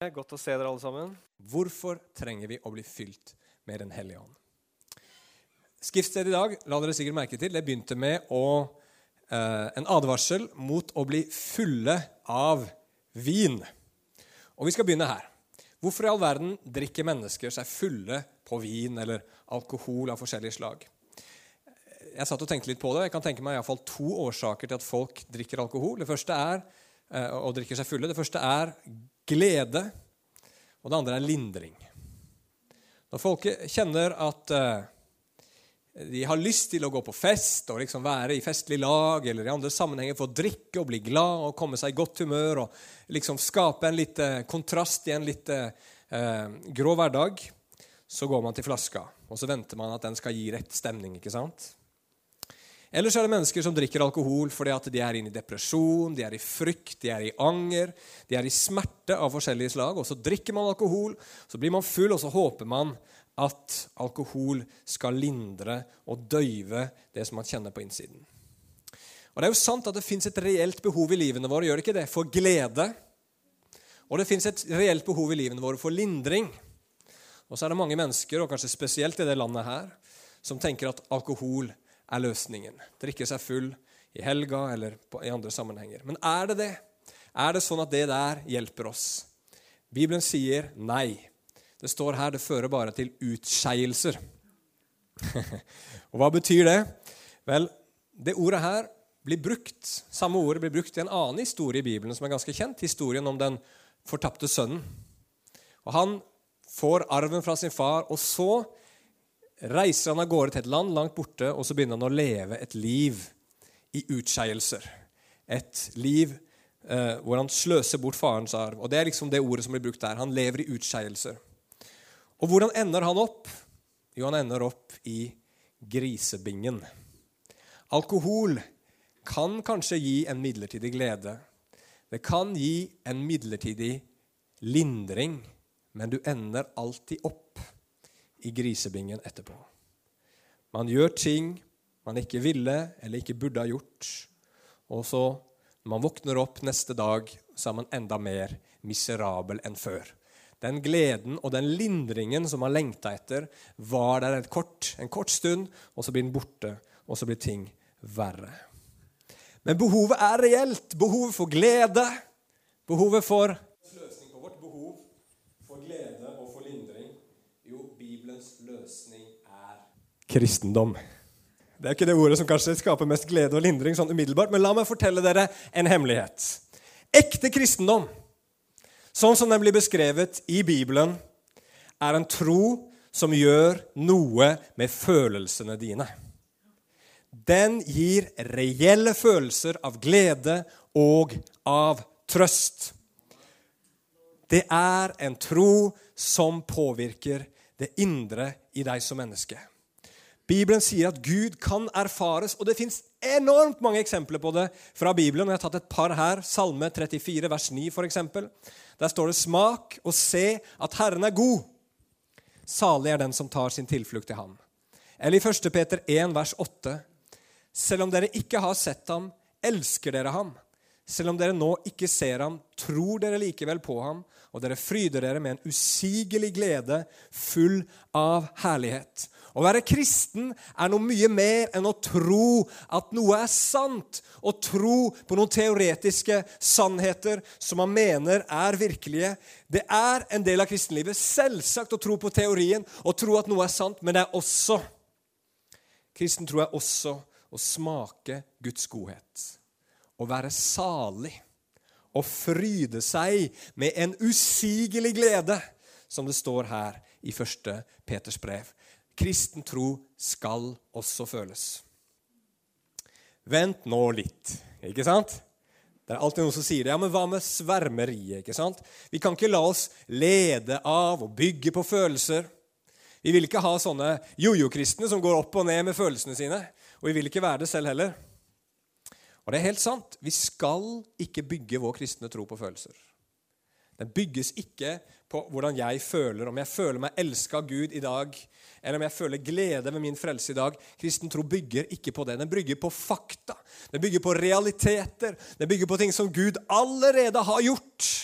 Godt å se dere alle sammen. Hvorfor trenger vi å bli fylt med Den hellige ånd? Skriftstedet i dag la dere sikkert merke til, det begynte med å, eh, en advarsel mot å bli fulle av vin. Og vi skal begynne her. Hvorfor i all verden drikker mennesker seg fulle på vin eller alkohol av forskjellige slag? Jeg satt og tenkte litt på det. Jeg kan tenke meg i fall to årsaker til at folk drikker alkohol. Det første er, og drikker seg fulle. Det første er glede, og det andre er lindring. Når folk kjenner at eh, de har lyst til å gå på fest og liksom være i festlig lag eller i andre sammenhenger for å drikke og bli glad og komme seg i godt humør og liksom skape en litt eh, kontrast i en litt eh, grå hverdag, så går man til flaska, og så venter man at den skal gi rett stemning. ikke sant? Ellers er det mennesker som drikker alkohol fordi at de er inne i depresjon, de er i frykt, de er i anger, de er i smerte av forskjellige slag. Og så drikker man alkohol, så blir man full, og så håper man at alkohol skal lindre og døyve det som man kjenner på innsiden. Og Det er jo sant at det fins et reelt behov i livene våre gjør det ikke det, for glede. Og det fins et reelt behov i livene våre for lindring. Og så er det mange mennesker, og kanskje spesielt i det landet her, som tenker at alkohol er løsningen. Drikke seg full i helga eller i andre sammenhenger. Men er det det? Er det sånn at det der hjelper oss? Bibelen sier nei. Det står her det fører bare til utskeielser. Og hva betyr det? Vel, det ordet her blir brukt, samme ordet blir brukt i en annen historie i Bibelen som er ganske kjent, historien om den fortapte sønnen. Og Han får arven fra sin far, og så reiser han av gårde til et land langt borte, og så begynner han å leve et liv i utskeielser. Et liv eh, hvor han sløser bort farens arv. Og Det er liksom det ordet som blir brukt der. Han lever i utskeielser. Og hvordan ender han opp? Jo, han ender opp i grisebingen. Alkohol kan kanskje gi en midlertidig glede. Det kan gi en midlertidig lindring, men du ender alltid opp i grisebingen etterpå. Man gjør ting man ikke ville eller ikke burde ha gjort. Og så, når man våkner opp neste dag, så er man enda mer miserabel enn før. Den gleden og den lindringen som man lengta etter, var der kort, en kort stund, og så blir den borte, og så blir ting verre. Men behovet er reelt. Behovet for glede, behovet for kristendom. Det er ikke det ordet som kanskje skaper mest glede og lindring, sånn umiddelbart, men la meg fortelle dere en hemmelighet. Ekte kristendom, sånn som den blir beskrevet i Bibelen, er en tro som gjør noe med følelsene dine. Den gir reelle følelser av glede og av trøst. Det er en tro som påvirker det indre i deg som menneske. Bibelen sier at Gud kan erfares, og det fins enormt mange eksempler på det fra Bibelen. Jeg har tatt et par her. Salme 34, vers 9, f.eks. Der står det 'Smak og se at Herren er god'. Salig er den som tar sin tilflukt til ham. Eller i 1. Peter 1, vers 8. Selv om dere ikke har sett ham, elsker dere ham. Selv om dere nå ikke ser ham, tror dere likevel på ham, og dere fryder dere med en usigelig glede, full av herlighet. Å være kristen er noe mye mer enn å tro at noe er sant, og tro på noen teoretiske sannheter som man mener er virkelige. Det er en del av kristenlivet selvsagt å tro på teorien og tro at noe er sant, men det er også Kristen tro er også å smake Guds godhet. Å være salig og fryde seg med en usigelig glede, som det står her i 1. Peters brev. Kristen tro skal også føles. Vent nå litt, ikke sant? Det er alltid noen som sier det. Ja, men hva med svermeriet? ikke sant? Vi kan ikke la oss lede av og bygge på følelser. Vi vil ikke ha sånne jojo-kristne som går opp og ned med følelsene sine. Og vi vil ikke være det selv heller. Og det er helt sant. Vi skal ikke bygge vår kristne tro på følelser. Den bygges ikke på hvordan jeg føler, om jeg føler meg elska av Gud i dag, eller om jeg føler glede ved min frelse i dag. Kristen tro bygger ikke på det. Den bygger på fakta. Den bygger på realiteter. Den bygger på ting som Gud allerede har gjort.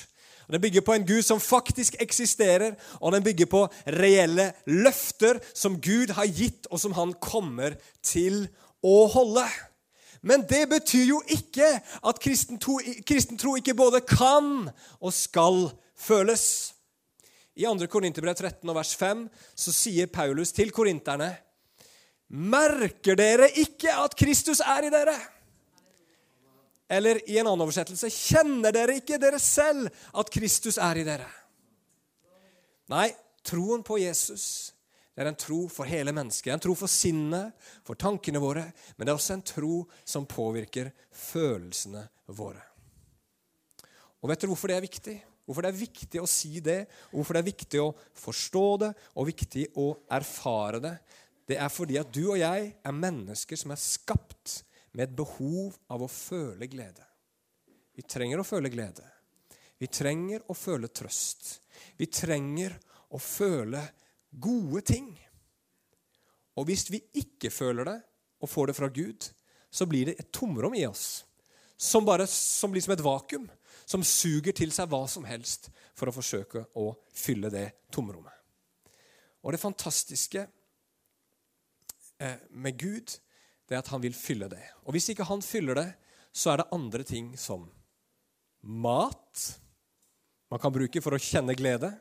Den bygger på en Gud som faktisk eksisterer, og den bygger på reelle løfter som Gud har gitt, og som han kommer til å holde. Men det betyr jo ikke at kristen tro, kristen tro ikke både kan og skal føles. I 2. Korinterbrev 13 vers 5 så sier Paulus til korinterne Merker dere ikke at Kristus er i dere? Eller i en annen oversettelse Kjenner dere ikke dere selv at Kristus er i dere? Nei, troen på Jesus det er en tro for hele mennesket. En tro for sinnet, for tankene våre. Men det er også en tro som påvirker følelsene våre. Og vet dere hvorfor det er viktig? Hvorfor det er viktig å si det, og hvorfor det er viktig å forstå det og viktig å erfare det? Det er fordi at du og jeg er mennesker som er skapt med et behov av å føle glede. Vi trenger å føle glede. Vi trenger å føle trøst. Vi trenger å føle glede gode ting. Og hvis vi ikke føler det og får det fra Gud, så blir det et tomrom i oss som, bare, som blir som et vakuum, som suger til seg hva som helst for å forsøke å fylle det tomrommet. Og det fantastiske eh, med Gud, det er at han vil fylle det. Og hvis ikke han fyller det, så er det andre ting som mat man kan bruke for å kjenne glede.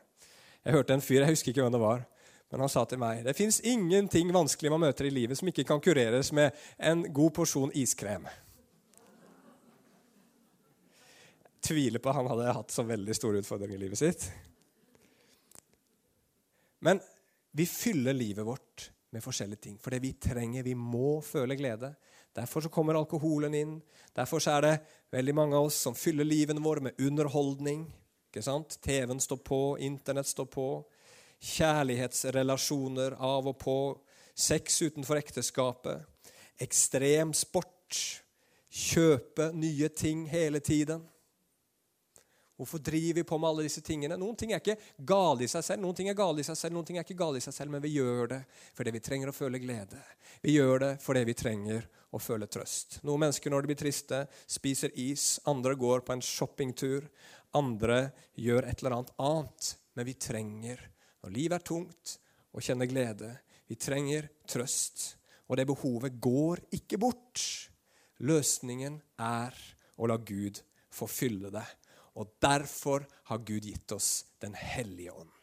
Jeg hørte en fyr, jeg husker ikke hvem det var, men han sa til meg det fins ingenting vanskelig man møter i livet som ikke kan kureres med en god porsjon iskrem. Jeg tviler på at han hadde hatt så veldig store utfordringer i livet sitt. Men vi fyller livet vårt med forskjellige ting. For det vi trenger, vi må føle glede. Derfor så kommer alkoholen inn. Derfor så er det veldig mange av oss som fyller livene våre med underholdning. Ikke sant? TV-en står på, Internett står på kjærlighetsrelasjoner av og på, sex utenfor ekteskapet, ekstrem sport, kjøpe nye ting hele tiden. Hvorfor driver vi på med alle disse tingene? Noen ting er ikke gale i seg selv, noen ting er gale i seg selv, noen ting er ikke gale i seg selv, men vi gjør det fordi vi trenger å føle glede. Vi gjør det fordi vi trenger å føle trøst. Noen mennesker når de blir triste, spiser is. Andre går på en shoppingtur. Andre gjør et eller annet annet. Men vi trenger når livet er tungt, og kjenner glede. Vi trenger trøst, og det behovet går ikke bort. Løsningen er å la Gud få fylle det. Og derfor har Gud gitt oss Den hellige ånd.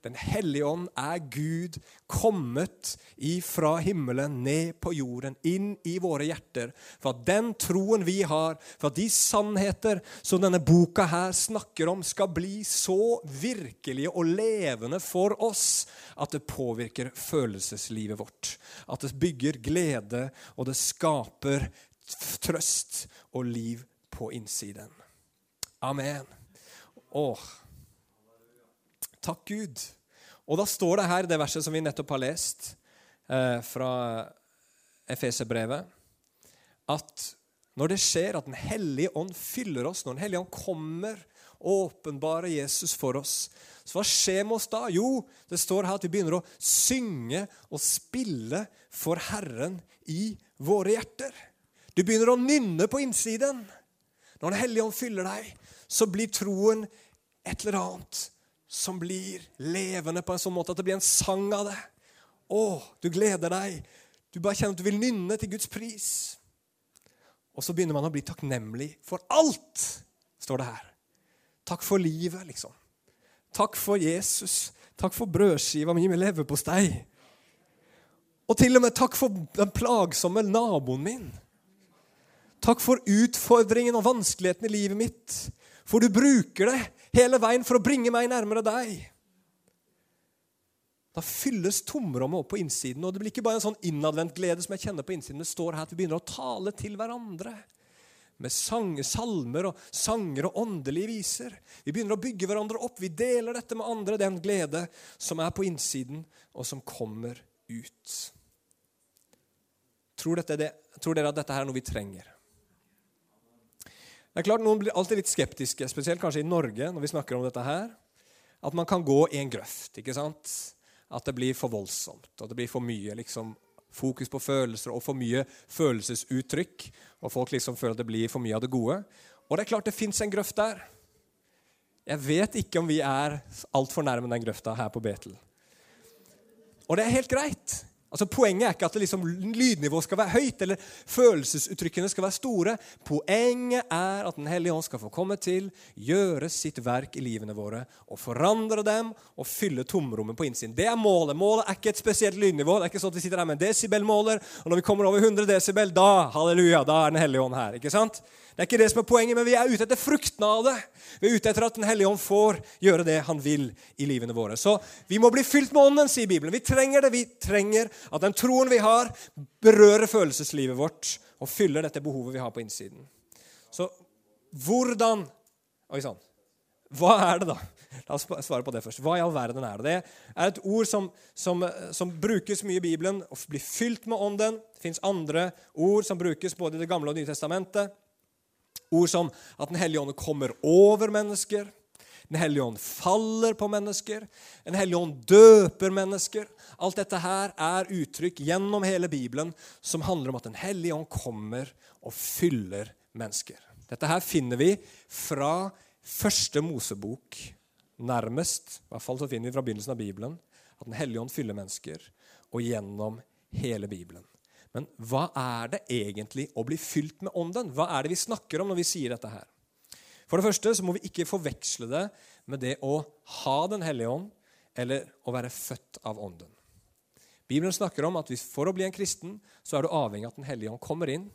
Den hellige ånd er Gud kommet ifra himmelen ned på jorden, inn i våre hjerter. For at den troen vi har, for at de sannheter som denne boka her snakker om, skal bli så virkelige og levende for oss at det påvirker følelseslivet vårt. At det bygger glede, og det skaper trøst og liv på innsiden. Amen. Åh. Takk, Gud. Og da står det her, det verset som vi nettopp har lest eh, fra Efeserbrevet, at når det skjer at Den hellige ånd fyller oss, når Den hellige ånd kommer og åpenbarer Jesus for oss, så hva skjer med oss da? Jo, det står her at vi begynner å synge og spille for Herren i våre hjerter. Du begynner å nynne på innsiden. Når Den hellige ånd fyller deg, så blir troen et eller annet som blir levende på en sånn måte at det blir en sang av det. Å, du gleder deg. Du bare kjenner at du vil nynne til Guds pris. Og så begynner man å bli takknemlig for alt, står det her. Takk for livet, liksom. Takk for Jesus. Takk for brødskiva mi med leverpostei. Og til og med takk for den plagsomme naboen min. Takk for utfordringen og vanskeligheten i livet mitt. For du bruker det hele veien for å bringe meg nærmere deg. Da fylles tomrommet opp på innsiden. Og det blir ikke bare en sånn innadvendt glede som jeg kjenner på innsiden. Det står her at vi begynner å tale til hverandre. Med sang, salmer og sanger og åndelige viser. Vi begynner å bygge hverandre opp. Vi deler dette med andre, den glede som er på innsiden, og som kommer ut. Tror, dette, tror dere at dette er noe vi trenger? Det er klart Noen blir alltid litt skeptiske, spesielt kanskje i Norge, når vi snakker om dette her. At man kan gå i en grøft. ikke sant? At det blir for voldsomt. At det blir for mye liksom, fokus på følelser og for mye følelsesuttrykk. Og folk liksom føler at det blir for mye av det gode. Og det er klart det fins en grøft der. Jeg vet ikke om vi er altfor nærme den grøfta her på Betel. Og det er helt greit. Altså Poenget er ikke at liksom lydnivået skal være høyt eller følelsesuttrykkene skal være store. Poenget er at Den hellige ånd skal få komme til, gjøre sitt verk i livene våre og forandre dem og fylle tomrommet på innsiden. Det er målet. Målet er ikke et spesielt lydnivå. Det er ikke sånn at vi sitter her med en desibelmåler, og når vi kommer over 100 desibel, da halleluja, da er Den hellige ånd her. ikke sant? Det er ikke det som er poenget, men vi er ute etter fruktene av det. Vi er ute etter at Den hellige ånd får gjøre det han vil i livene våre. Så vi må bli fylt med Ånden, sier Bibelen. Vi trenger det. Vi trenger at den troen vi har, berører følelseslivet vårt og fyller dette behovet vi har på innsiden. Så hvordan Oi sann. Hva er det, da? La oss svare på det først. Hva i all verden er det? Det er et ord som, som, som brukes mye i Bibelen, og blir fylt med Ånden. Det fins andre ord som brukes både i Det gamle og Nye testamentet. Ord som at Den hellige ånd kommer over mennesker. Den hellige ånd faller på mennesker. Den hellige ånd døper mennesker. Alt dette her er uttrykk gjennom hele Bibelen som handler om at Den hellige ånd kommer og fyller mennesker. Dette her finner vi fra første Mosebok, nærmest. I hvert fall så finner vi fra begynnelsen av Bibelen at Den hellige ånd fyller mennesker, og gjennom hele Bibelen. Men hva er det egentlig å bli fylt med Ånden? Hva er det vi snakker om når vi sier dette her? For det første så må vi ikke forveksle det med det å ha Den hellige ånd eller å være født av Ånden. Bibelen snakker om at for å bli en kristen så er du avhengig av at Den hellige ånd kommer inn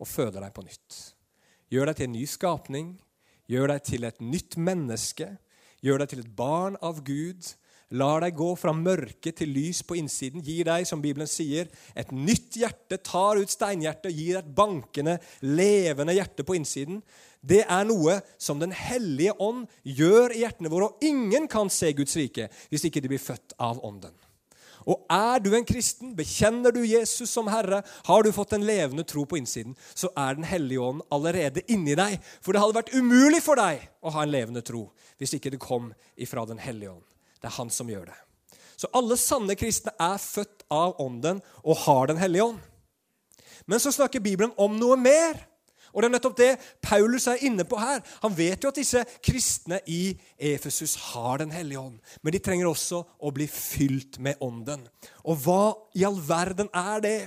og føder deg på nytt. Gjør deg til en ny skapning, gjør deg til et nytt menneske, gjør deg til et barn av Gud, lar deg gå fra mørke til lys på innsiden, gir deg, som Bibelen sier, et nytt hjerte, tar ut steinhjertet, gir deg et bankende, levende hjerte på innsiden. Det er noe som Den hellige ånd gjør i hjertene våre, og ingen kan se Guds rike hvis ikke de blir født av Ånden. Og er du en kristen, bekjenner du Jesus som Herre, har du fått en levende tro på innsiden, så er Den hellige ånd allerede inni deg. For det hadde vært umulig for deg å ha en levende tro hvis ikke det kom ifra Den hellige ånd. Det er han som gjør det. Så alle sanne kristne er født av Ånden og har Den hellige ånd. Men så snakker Bibelen om noe mer. Og det er nettopp det Paulus er inne på her. Han vet jo at disse kristne i Efesus har Den hellige ånd. Men de trenger også å bli fylt med Ånden. Og hva i all verden er det?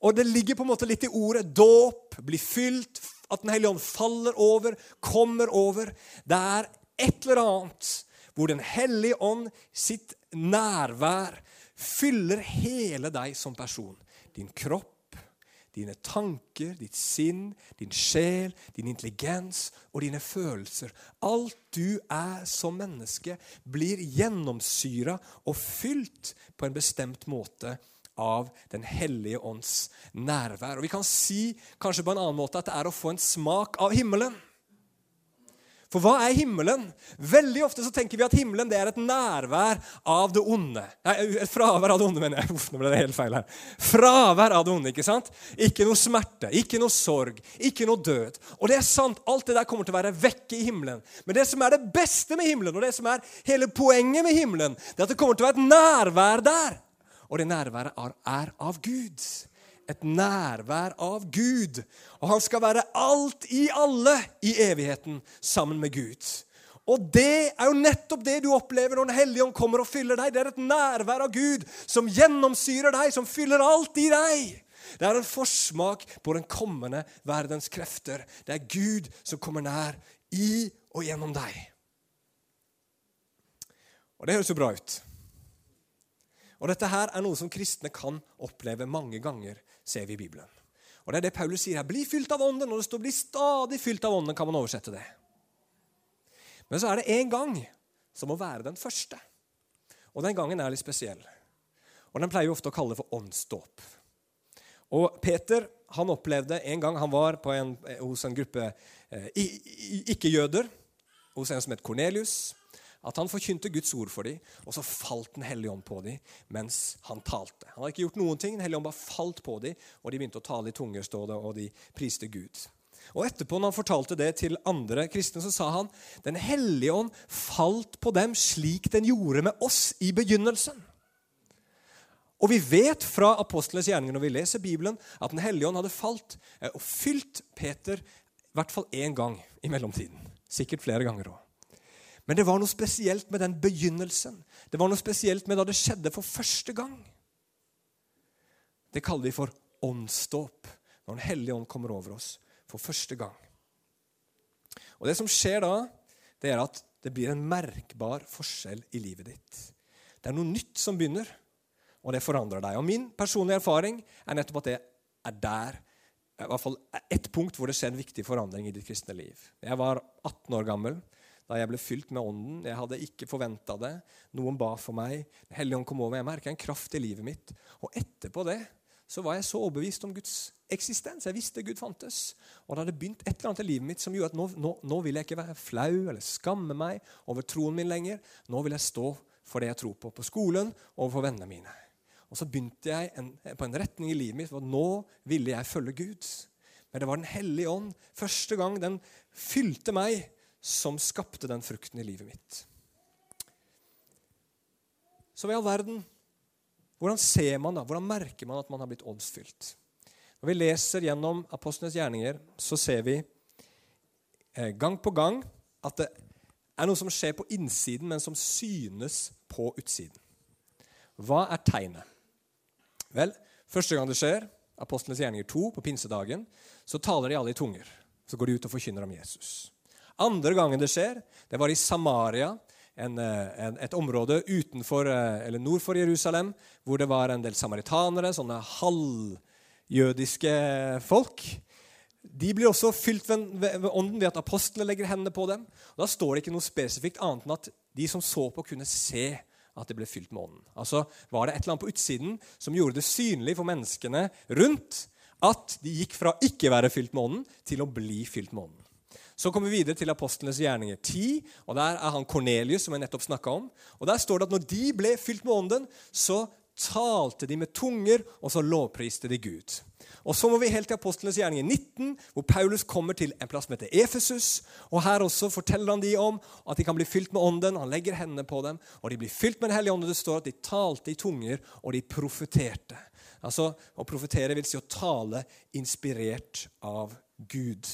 Og det ligger på en måte litt i ordet dåp, bli fylt, at Den hellige ånd faller over, kommer over. Det er et eller annet hvor Den hellige ånd sitt nærvær fyller hele deg som person. Din kropp, dine tanker, ditt sinn, din sjel, din intelligens og dine følelser. Alt du er som menneske, blir gjennomsyra og fylt på en bestemt måte av Den hellige ånds nærvær. Og Vi kan si kanskje på en annen måte at det er å få en smak av himmelen. For hva er himmelen? Veldig ofte så tenker vi at himmelen det er et nærvær av det onde. Nei, et fravær av det onde, mener jeg. Uff, nå ble det helt feil her. Fravær av det onde. Ikke sant? Ikke noe smerte, ikke noe sorg, ikke noe død. Og det er sant, alt det der kommer til å være vekke i himmelen. Men det som er det beste med himmelen, og det som er hele poenget med himmelen, det er at det kommer til å være et nærvær der. Og det nærværet er av Gud et nærvær av Gud. Og han skal være alt i alle i evigheten sammen med Gud. Og det er jo nettopp det du opplever når Den hellige ånd kommer og fyller deg. Det er et nærvær av Gud som gjennomsyrer deg, som fyller alt i deg. Det er en forsmak på den kommende verdens krefter. Det er Gud som kommer nær i og gjennom deg. Og det høres jo bra ut. Og Dette her er noe som kristne kan oppleve mange ganger ser vi i Bibelen. Og Det er det Paulus sier her. Bli fylt av Ånden. Når det står 'bli stadig fylt av Ånden', kan man oversette det. Men så er det én gang som må være den første. Og den gangen er litt spesiell. Og Den pleier vi ofte å kalle for åndsdåp. Og Peter han opplevde en gang han var en, hos en gruppe eh, ikke-jøder, hos en som het Kornelius at han forkynte Guds ord for dem, og så falt Den hellige ånd på dem mens han talte. Han hadde ikke gjort noen ting, Den hellige ånd bare falt på dem, og de begynte å tale i tunger, står det, og de priste Gud. Og Etterpå, når han fortalte det til andre kristne, så sa han Den hellige ånd falt på dem slik den gjorde med oss i begynnelsen. Og vi vet fra apostlenes gjerninger når vi leser Bibelen, at Den hellige ånd hadde falt eh, og fylt Peter i hvert fall én gang i mellomtiden. Sikkert flere ganger òg. Men det var noe spesielt med den begynnelsen. Det var noe spesielt med da det skjedde for første gang. Det kaller vi for åndsdåp, når Den hellige ånd kommer over oss for første gang. Og Det som skjer da, det er at det blir en merkbar forskjell i livet ditt. Det er noe nytt som begynner, og det forandrer deg. Og Min personlige erfaring er nettopp at det er der i hvert fall ett punkt hvor det skjer en viktig forandring i ditt kristne liv. Jeg var 18 år gammel da jeg ble fylt med Ånden. Jeg hadde ikke forventa det. Noen ba for meg. Den hellige ånd kom over. Jeg merka en kraft i livet mitt. Og etterpå det så var jeg så overbevist om Guds eksistens. Jeg visste Gud fantes. Og det hadde begynt et eller annet i livet mitt som gjorde at nå, nå, nå vil jeg ikke være flau eller skamme meg over troen min lenger. Nå vil jeg stå for det jeg tror på, på skolen og for vennene mine. Og så begynte jeg en, på en retning i livet mitt for nå ville jeg følge Gud. Men det var Den hellige ånd første gang den fylte meg, som skapte den frukten i livet mitt. Så i all verden Hvordan ser man da, hvordan merker man at man har blitt åndsfylt? Når vi leser gjennom apostlenes gjerninger, så ser vi eh, gang på gang at det er noe som skjer på innsiden, men som synes på utsiden. Hva er tegnet? Vel, første gang det skjer, Apostlenes gjerninger 2, på pinsedagen, så taler de alle i tunger. Så går de ut og forkynner om Jesus. Andre gangen det skjer, det var i Samaria, en, eh, en, et område utenfor, eh, eller nord for Jerusalem, hvor det var en del samaritanere, sånne halvjødiske folk. De blir også fylt ved, ånden ved at apostlene legger hendene på dem. Og da står det ikke noe spesifikt annet enn at de som så på, kunne se at det ble fylt med ånden. Altså var det et eller annet på utsiden som gjorde det synlig for menneskene rundt at de gikk fra ikke være fylt med ånden til å bli fylt med ånden. Så kommer vi videre til apostlenes gjerninger 10. og Der er han Kornelius, som jeg nettopp snakka om. Og Der står det at når de ble fylt med ånden, så talte de med tunger, og så lovpriste de Gud. Og Så må vi helt til apostlenes gjerninger 19, hvor Paulus kommer til en plass som heter Efesus. og Her også forteller han de om at de kan bli fylt med ånden. Han legger hendene på dem, og de blir fylt med Den hellige ånd. Det står at de talte i tunger, og de profeterte. Altså, Å profetere vil si å tale inspirert av Gud.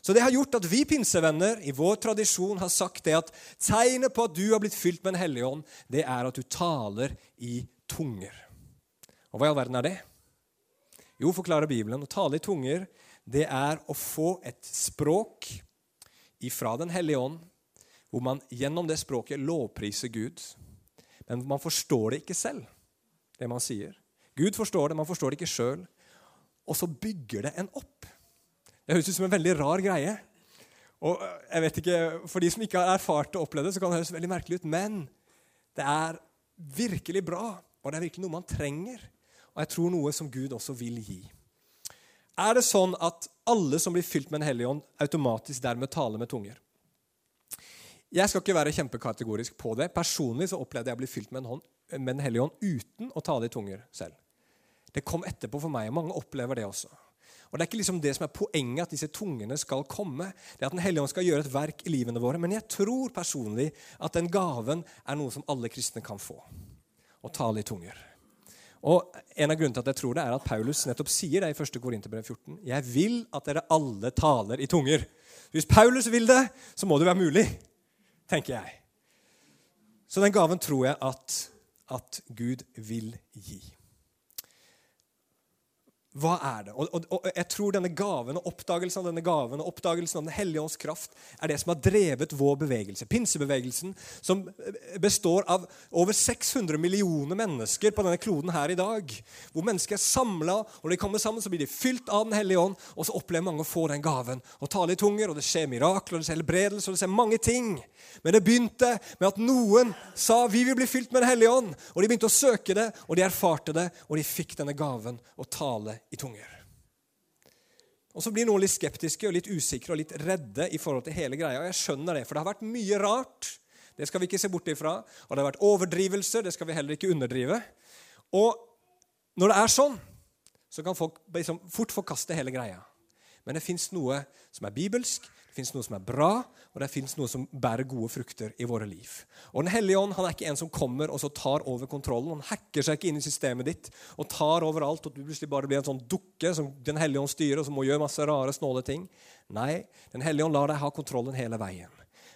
Så det har gjort at vi pinsevenner i vår tradisjon har sagt det at tegnet på at du har blitt fylt med Den hellige ånd, det er at du taler i tunger. Og hva i all verden er det? Jo, forklarer Bibelen, å tale i tunger, det er å få et språk ifra Den hellige ånd, hvor man gjennom det språket lovpriser Gud. Men man forstår det ikke selv, det man sier. Gud forstår det, man forstår det ikke sjøl. Og så bygger det en opp. Det høres ut som en veldig rar greie. Og jeg vet ikke, For de som ikke har erfart og opplevd det, så kan det høres veldig merkelig ut. Men det er virkelig bra, og det er virkelig noe man trenger og jeg tror noe som Gud også vil gi. Er det sånn at alle som blir fylt med Den hellige ånd, automatisk dermed taler med tunger? Jeg skal ikke være kjempekategorisk på det. Personlig så opplevde jeg å bli fylt med, hånd, med Den hellige ånd uten å tale i tunger selv. Det kom etterpå for meg, og mange opplever det også. Og Det er ikke liksom det som er poenget, at disse tungene skal komme. Det er At Den hellige ånd skal gjøre et verk i livene våre. Men jeg tror personlig at den gaven er noe som alle kristne kan få. Å tale i tunger. Og En av grunnene til at jeg tror det, er at Paulus nettopp sier det i 1. Korinterbrev 14. Jeg vil at dere alle taler i tunger. Hvis Paulus vil det, så må det være mulig, tenker jeg. Så den gaven tror jeg at, at Gud vil gi. Hva er det? Og, og, og, jeg tror denne gaven og oppdagelsen av denne gaven og oppdagelsen av Den hellige ånds kraft er det som har drevet vår bevegelse. Pinsebevegelsen, som består av over 600 millioner mennesker på denne kloden her i dag. Hvor mennesker er samla, og når de kommer sammen, så blir de fylt av Den hellige ånd. Og så opplever mange å få den gaven og tale i tunger, og det skjer mirakler, og det skjer helbredelser, og det skjer mange ting. Men det begynte med at noen sa vi vil bli fylt med Den hellige ånd. Og de begynte å søke det, og de erfarte det, og de fikk denne gaven å tale i tunger. Og Så blir noen litt skeptiske og litt usikre og litt redde i forhold til hele greia. og jeg skjønner det, For det har vært mye rart. Det skal vi ikke se bort ifra. Og det har vært overdrivelser. Det skal vi heller ikke underdrive. Og når det er sånn, så kan folk liksom fort forkaste hele greia. Men det fins noe som er bibelsk, fins noe som er bra, og det fins noe som bærer gode frukter i våre liv. Og Den hellige ånd han er ikke en som kommer og så tar over kontrollen. Han hacker seg ikke inn i systemet ditt og tar over alt, og du plutselig bare blir en sånn dukke som Den hellige ånd styrer, og som må gjøre masse rare, snåle ting. Nei, Den hellige ånd lar deg ha kontrollen hele veien.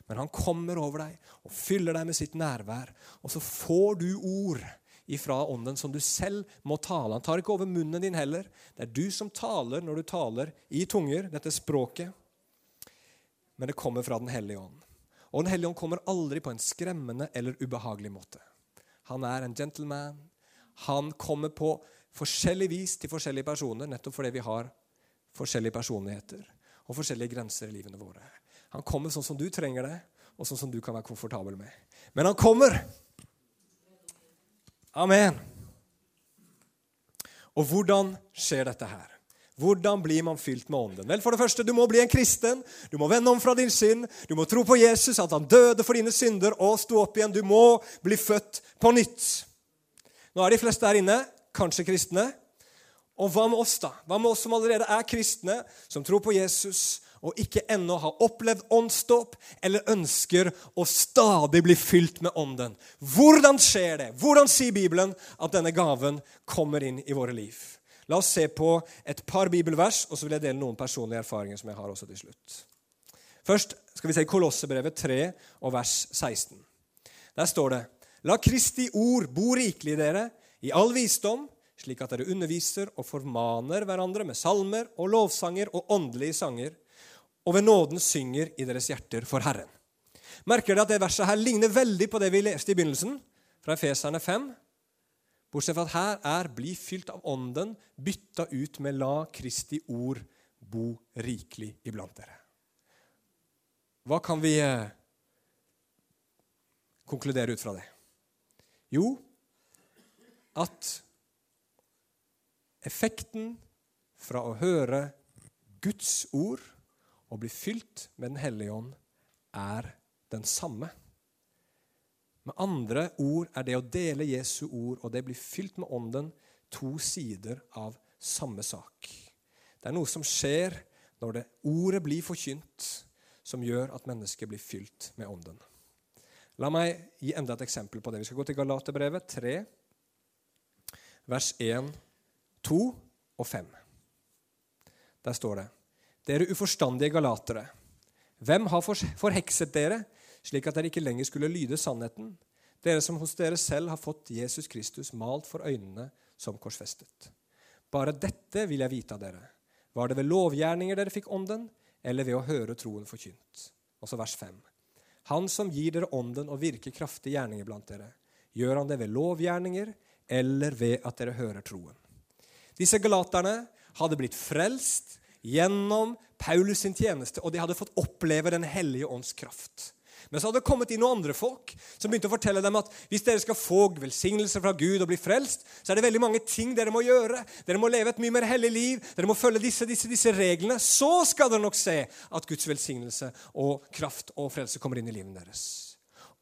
men han kommer over deg og fyller deg med sitt nærvær. Og så får du ord ifra Ånden som du selv må tale. Han tar ikke over munnen din heller. Det er du som taler når du taler i tunger, dette språket. Men det kommer fra Den hellige ånd. Og Den hellige ånd kommer aldri på en skremmende eller ubehagelig måte. Han er en gentleman. Han kommer på forskjellig vis til forskjellige personer, nettopp fordi vi har forskjellige personligheter og forskjellige grenser i livene våre. Han kommer sånn som du trenger det, og sånn som du kan være komfortabel med. Men han kommer! Amen. Og hvordan skjer dette her? Hvordan blir man fylt med Ånden? Vel, for det første, Du må bli en kristen. Du må vende om fra din synd. Du må tro på Jesus, at han døde for dine synder og sto opp igjen. Du må bli født på nytt. Nå er de fleste her inne kanskje kristne. Og hva med oss, da? Hva med oss som allerede er kristne, som tror på Jesus, og ikke ennå har opplevd åndsdåp, eller ønsker å stadig bli fylt med Ånden? Hvordan skjer det? Hvordan sier Bibelen at denne gaven kommer inn i våre liv? La oss se på et par bibelvers, og så vil jeg dele noen personlige erfaringer som jeg har også til slutt. Først skal vi se Kolossebrevet 3 og vers 16. Der står det La Kristi ord bo rikelig i dere, i all visdom, slik at dere underviser og formaner hverandre med salmer og lovsanger og åndelige sanger, og ved nåden synger i deres hjerter for Herren. Merker dere at det verset her ligner veldig på det vi leste i begynnelsen, fra Efeserne 5? Bortsett fra at her er 'bli fylt av Ånden' bytta ut med 'la Kristi ord bo rikelig iblant dere'. Hva kan vi eh, konkludere ut fra det? Jo, at effekten fra å høre Guds ord og bli fylt med Den hellige ånd er den samme. Med andre ord er det å dele Jesu ord og det blir fylt med Ånden to sider av samme sak. Det er noe som skjer når det ordet blir forkynt, som gjør at mennesket blir fylt med Ånden. La meg gi enda et eksempel på det. Vi skal gå til Galaterbrevet 3, vers 1, 2 og 5. Der står det.: Dere uforstandige galatere, hvem har forhekset dere, slik at dere ikke lenger skulle lyde sannheten, dere som hos dere selv har fått Jesus Kristus malt for øynene som korsfestet? Bare dette vil jeg vite av dere. Var det ved lovgjerninger dere fikk ånden, eller ved å høre troen forkynt? Også vers 5. Han som gir dere ånden og virker kraftige gjerninger blant dere, gjør han det ved lovgjerninger eller ved at dere hører troen. Disse galaterne hadde blitt frelst gjennom Paulus sin tjeneste, og de hadde fått oppleve Den hellige ånds kraft. Men så hadde det kommet inn noen andre folk som begynte å fortelle dem at hvis dere skal få velsignelse fra Gud og bli frelst, så er det veldig mange ting dere må gjøre. Dere må leve et mye mer hellig liv. Dere må følge disse, disse, disse reglene. Så skal dere nok se at Guds velsignelse og kraft og frelse kommer inn i livet deres.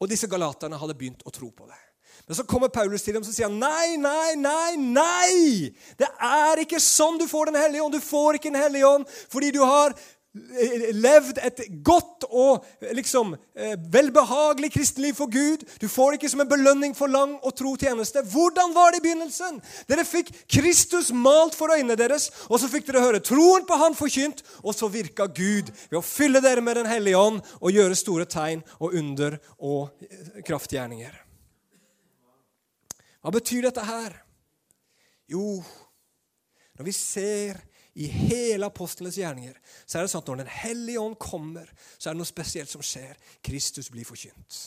Og disse galaterne hadde begynt å tro på det. Men så kommer Paulus til dem og sier nei, nei, nei, nei! Det er ikke sånn du får Den hellige ånd. Du får ikke Den hellige ånd fordi du har levd et godt og liksom eh, velbehagelig kristenliv for Gud. Du får det ikke som en belønning for lang og tro tjeneste. Hvordan var det i begynnelsen? Dere fikk Kristus malt for øynene deres, og så fikk dere høre troen på Han forkynt, og så virka Gud ved å fylle dere med Den hellige ånd og gjøre store tegn og under og eh, kraftgjerninger. Hva betyr dette her? Jo, når vi ser i hele apostlenes gjerninger, så er det sånn at når Den hellige ånd kommer, så er det noe spesielt som skjer. Kristus blir forkynt.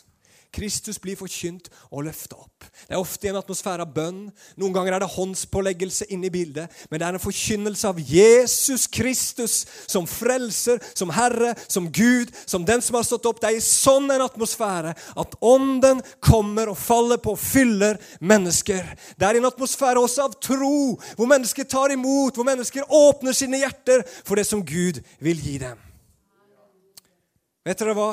Kristus blir forkynt og løfta opp. Det er ofte en atmosfære av bønn. Noen ganger er det håndspåleggelse inne i bildet. Men det er en forkynnelse av Jesus Kristus som frelser, som Herre, som Gud, som den som har stått opp. Det er i sånn en atmosfære at ånden kommer og faller på og fyller mennesker. Det er en atmosfære også av tro, hvor mennesker tar imot, hvor mennesker åpner sine hjerter for det som Gud vil gi dem. Vet dere hva?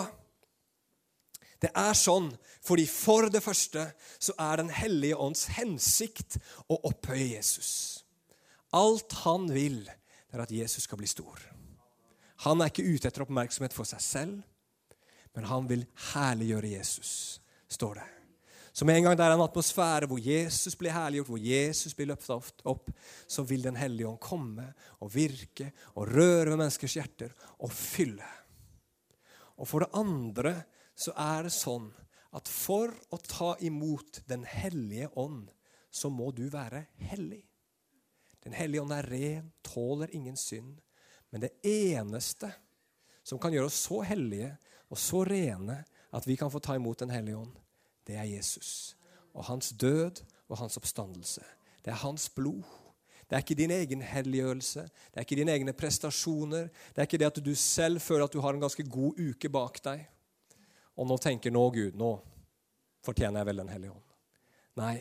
Det er sånn fordi for det første så er Den hellige ånds hensikt å opphøye Jesus. Alt han vil, det er at Jesus skal bli stor. Han er ikke ute etter oppmerksomhet for seg selv, men han vil herliggjøre Jesus, står det. Så med en gang det er en atmosfære hvor Jesus blir herliggjort, hvor Jesus blir løftet opp, så vil Den hellige ånd komme og virke og røre ved menneskers hjerter og fylle. Og for det andre så er det sånn at for å ta imot Den hellige ånd, så må du være hellig. Den hellige ånd er ren, tåler ingen synd. Men det eneste som kan gjøre oss så hellige og så rene at vi kan få ta imot Den hellige ånd, det er Jesus. Og hans død og hans oppstandelse. Det er hans blod. Det er ikke din egen helliggjørelse, det er ikke dine egne prestasjoner. Det er ikke det at du selv føler at du har en ganske god uke bak deg. Og nå tenker nå, Gud, nå fortjener jeg vel Den hellige ånd. Nei,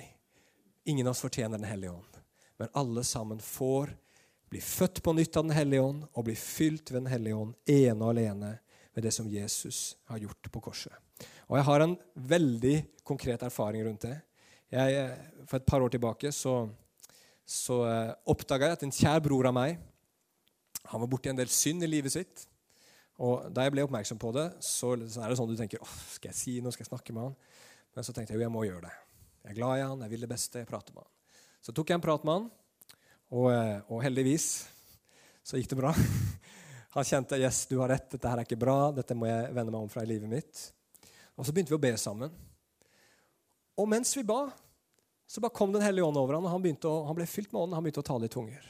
ingen av oss fortjener Den hellige ånd. Men alle sammen får bli født på nytt av Den hellige ånd og bli fylt ved Den hellige ånd ene og alene med det som Jesus har gjort på korset. Og jeg har en veldig konkret erfaring rundt det. Jeg, for et par år tilbake så så eh, oppdaga jeg at en kjær bror av meg han var borti en del synd i livet sitt. Og Da jeg ble oppmerksom på det, så, er det sånn du tenker åh, skal jeg si noe, skal jeg snakke med han? Men så tenkte jeg jo, jeg må gjøre det. Jeg er glad i han, jeg vil det beste, jeg prater med han. Så tok jeg en prat med han, og, eh, og heldigvis så gikk det bra. Han kjente yes, du har rett, dette her er ikke bra, dette må jeg vende meg om fra i livet mitt. Og så begynte vi å be sammen. Og mens vi ba, så bare kom Den hellige ånd over ham, og han, å, han ble fylt med ånden. Han begynte å tale i tunger.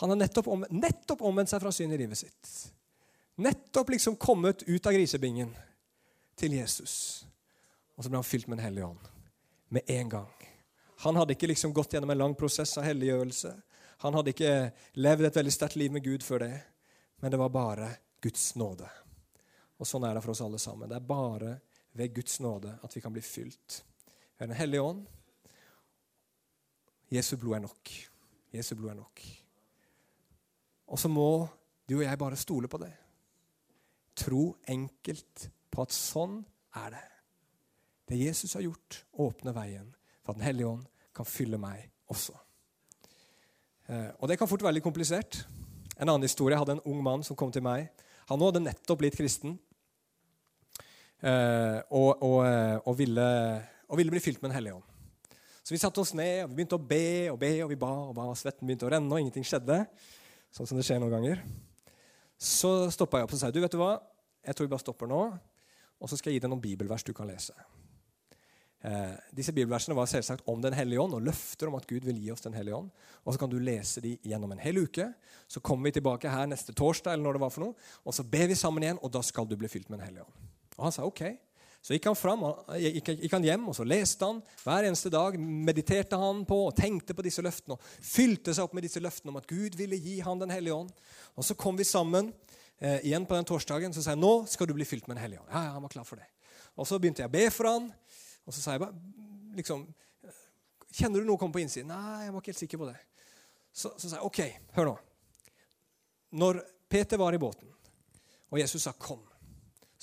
Han har nettopp, om, nettopp omvendt seg fra synd i livet sitt. Nettopp liksom kommet ut av grisebingen til Jesus. Og så ble han fylt med Den hellige ånd med en gang. Han hadde ikke liksom gått gjennom en lang prosess av helliggjørelse. Han hadde ikke levd et veldig sterkt liv med Gud før det, men det var bare Guds nåde. Og Sånn er det for oss alle sammen. Det er bare ved Guds nåde at vi kan bli fylt ved Den hellige ånd. Jesu blod er nok. Jesu blod er nok. Og så må du og jeg bare stole på det. Tro enkelt på at sånn er det. Det Jesus har gjort, åpner veien for at Den hellige ånd kan fylle meg også. Eh, og det kan fort være litt komplisert. En annen historie. Jeg hadde en ung mann som kom til meg. Han hadde nettopp blitt kristen eh, og, og, eh, og ville og ville bli fylt med Den hellige ånd. Så vi satte oss ned og vi begynte å be og be, og vi ba, og ba, og svetten begynte å renne, og ingenting skjedde. Sånn som det skjer noen ganger. Så stoppa jeg opp og sa du vet du hva, jeg tror vi bare stopper nå, og så skal jeg gi deg noen bibelvers du kan lese. Eh, disse bibelversene var selvsagt om Den hellige ånd og løfter om at Gud vil gi oss Den hellige ånd. Og Så kan du lese de gjennom en hel uke. Så kommer vi tilbake her neste torsdag, eller når det var for noe, og så ber vi sammen igjen, og da skal du bli fylt med Den hellige ånd. Og Han sa ok. Så gikk han, fram, gikk, gikk han hjem og så leste han hver eneste dag. Mediterte han på og tenkte på disse løftene og fylte seg opp med disse løftene om at Gud ville gi han Den hellige ånd. Og Så kom vi sammen eh, igjen på den torsdagen så sa jeg, nå skal du bli fylt med Den hellige ånd. Ja, ja, han var klar for det. Og Så begynte jeg å be for han, og så sa jeg bare liksom, Kjenner du noe komme på innsiden? Nei, jeg var ikke helt sikker på det. Så, så sa jeg, OK, hør nå. Når Peter var i båten, og Jesus sa 'kom',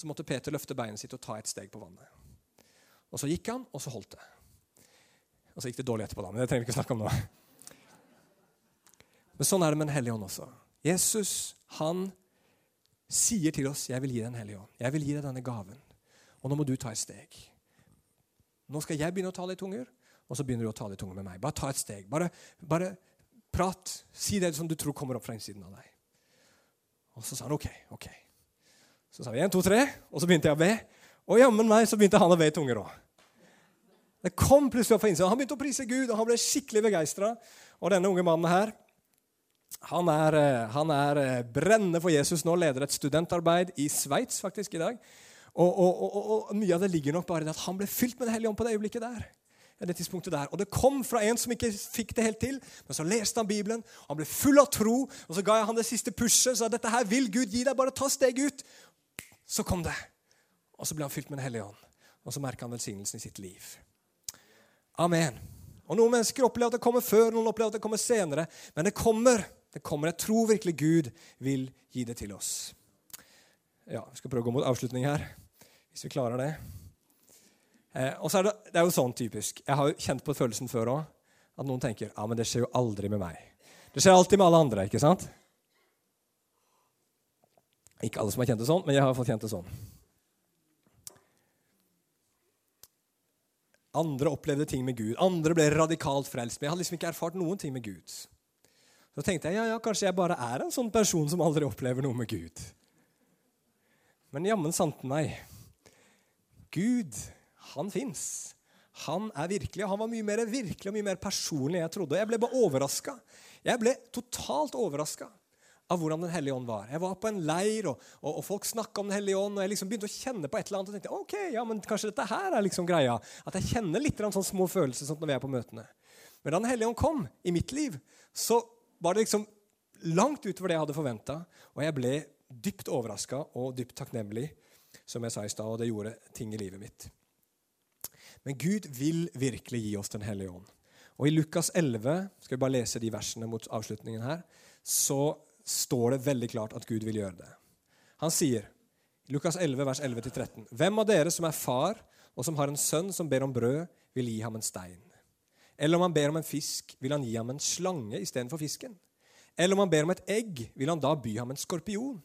så måtte Peter løfte beinet sitt og ta et steg på vannet. Og Så gikk han, og så holdt det. Og Så gikk det dårlig etterpå, da, men det trenger vi ikke snakke om nå. Men sånn er det med Den hellige ånd også. Jesus han sier til oss 'Jeg vil gi deg Den hellige ånd'. Jeg vil gi deg denne gaven. Og nå må du ta et steg. Nå skal jeg begynne å tale i tunger, og så begynner du å tale i tunger med meg. Bare ta et steg. Bare, bare prat. Si det som du tror kommer opp fra innsiden av deg. Og så sa han OK, OK. Så sa vi én, to, tre, og så begynte jeg å be. Og jammen meg så begynte han å be i tunger òg. Det kom plutselig opp fra innsiden. Han begynte å prise Gud, og han ble skikkelig begeistra. Og denne unge mannen her, han er, eh, han er, eh, brennende for Jesus nå, leder et studentarbeid i Sveits faktisk i dag. Og, og, og, og, mye av det ligger nok bare i at han ble fylt med Den hellige ånd på det øyeblikket der. Det tidspunktet der. Og det kom fra en som ikke fikk det helt til, men så leste han Bibelen. Han ble full av tro, og så ga jeg han det siste pushet. Så dette her vil Gud gi deg, bare ta steg ut. Så kom det. Og så ble han fylt med Den hellige ånd. Og så merka han velsignelsen i sitt liv. Amen. Og Noen mennesker opplever at det kommer før, noen opplever at det kommer senere. Men det kommer. det kommer. Jeg tror virkelig Gud vil gi det til oss. Ja, Vi skal prøve å gå mot avslutning her, hvis vi klarer det. Eh, og så er det, det er jo sånn typisk. Jeg har jo kjent på følelsen før òg. At noen tenker ja, men det skjer jo aldri med meg. Det skjer alltid med alle andre. ikke sant? Ikke alle som har kjent det sånn, men jeg har fått kjent det sånn. Andre opplevde ting med Gud. Andre ble radikalt frelst. Men jeg hadde liksom ikke erfart noen ting med Gud. Så tenkte jeg ja, ja, kanskje jeg bare er en sånn person som aldri opplever noe med Gud. Men jammen sante meg. Gud, han fins. Han er virkelig, og han var mye mer virkelig og mye mer personlig enn jeg trodde. Jeg ble bare overraska. Jeg ble totalt overraska av hvordan Den hellige ånd var. Jeg var på en leir, og, og, og folk snakka om Den hellige ånd. og Jeg liksom begynte å kjenne på et eller annet. og tenkte, ok, ja, men kanskje dette her er liksom greia. At jeg kjenner litt sånn små følelser sånn når vi er på møtene. Men da Den hellige ånd kom i mitt liv, så var det liksom langt utover det jeg hadde forventa. Og jeg ble dypt overraska og dypt takknemlig, som jeg sa i stad. Og det gjorde ting i livet mitt. Men Gud vil virkelig gi oss Den hellige ånd. Og I Lukas 11 skal vi bare lese de versene mot avslutningen her, så står det veldig klart at Gud vil gjøre det. Han sier, Lukas 11, vers 11-13.: Hvem av dere som er far, og som har en sønn som ber om brød, vil gi ham en stein? Eller om han ber om en fisk, vil han gi ham en slange istedenfor fisken? Eller om han ber om et egg, vil han da by ham en skorpion?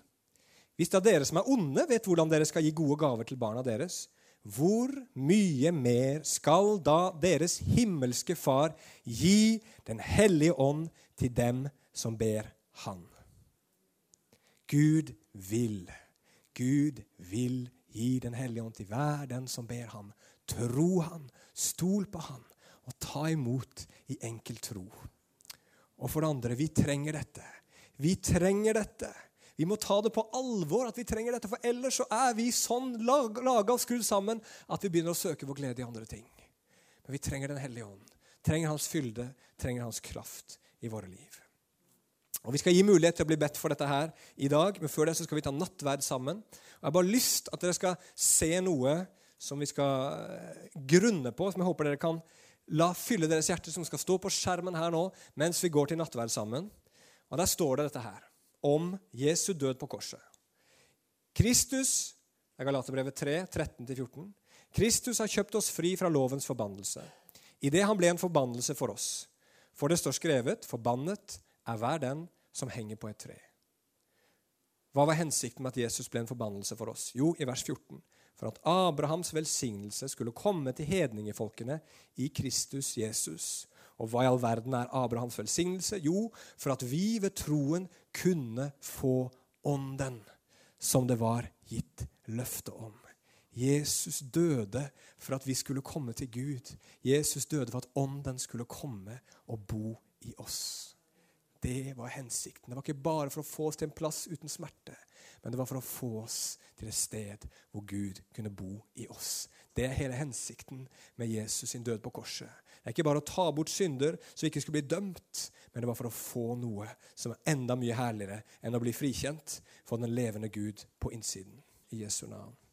Hvis da dere som er onde, vet hvordan dere skal gi gode gaver til barna deres, hvor mye mer skal da deres himmelske Far gi Den hellige ånd til dem som ber Han? Gud vil. Gud vil gi Den hellige ånd til hver den som ber ham. Tro han, stol på han, og ta imot i enkel tro. Og for det andre, vi trenger dette. Vi trenger dette. Vi må ta det på alvor at vi trenger dette, for ellers så er vi sånn laga og skrudd sammen at vi begynner å søke vår glede i andre ting. Men vi trenger Den hellige ånd. Trenger hans fylde, trenger hans kraft i våre liv. Og Vi skal gi mulighet til å bli bedt for dette her i dag, men før det så skal vi ta nattverd sammen. Og Jeg har bare lyst at dere skal se noe som vi skal eh, grunne på, som jeg håper dere kan la fylle deres hjerte, som skal stå på skjermen her nå mens vi går til nattverd sammen. Og Der står det dette her om Jesu død på korset. Kristus det er Galaterbrevet 3, 13-14. Kristus har kjøpt oss fri fra lovens forbannelse. Idet han ble en forbannelse for oss. For det står skrevet, forbannet er hver den som henger på et tre. Hva var hensikten med at Jesus ble en forbannelse for oss? Jo, i vers 14. For at Abrahams velsignelse skulle komme til hedningefolkene i Kristus Jesus. Og hva i all verden er Abrahams velsignelse? Jo, for at vi ved troen kunne få ånden som det var gitt løfte om. Jesus døde for at vi skulle komme til Gud. Jesus døde for at ånden skulle komme og bo i oss. Det var hensikten. Det var ikke bare for å få oss til en plass uten smerte, men det var for å få oss til et sted hvor Gud kunne bo i oss. Det er hele hensikten med Jesus sin død på korset. Det er ikke bare å ta bort synder så vi ikke skulle bli dømt, men det var for å få noe som er enda mye herligere enn å bli frikjent for den levende Gud på innsiden. I Jesu navn.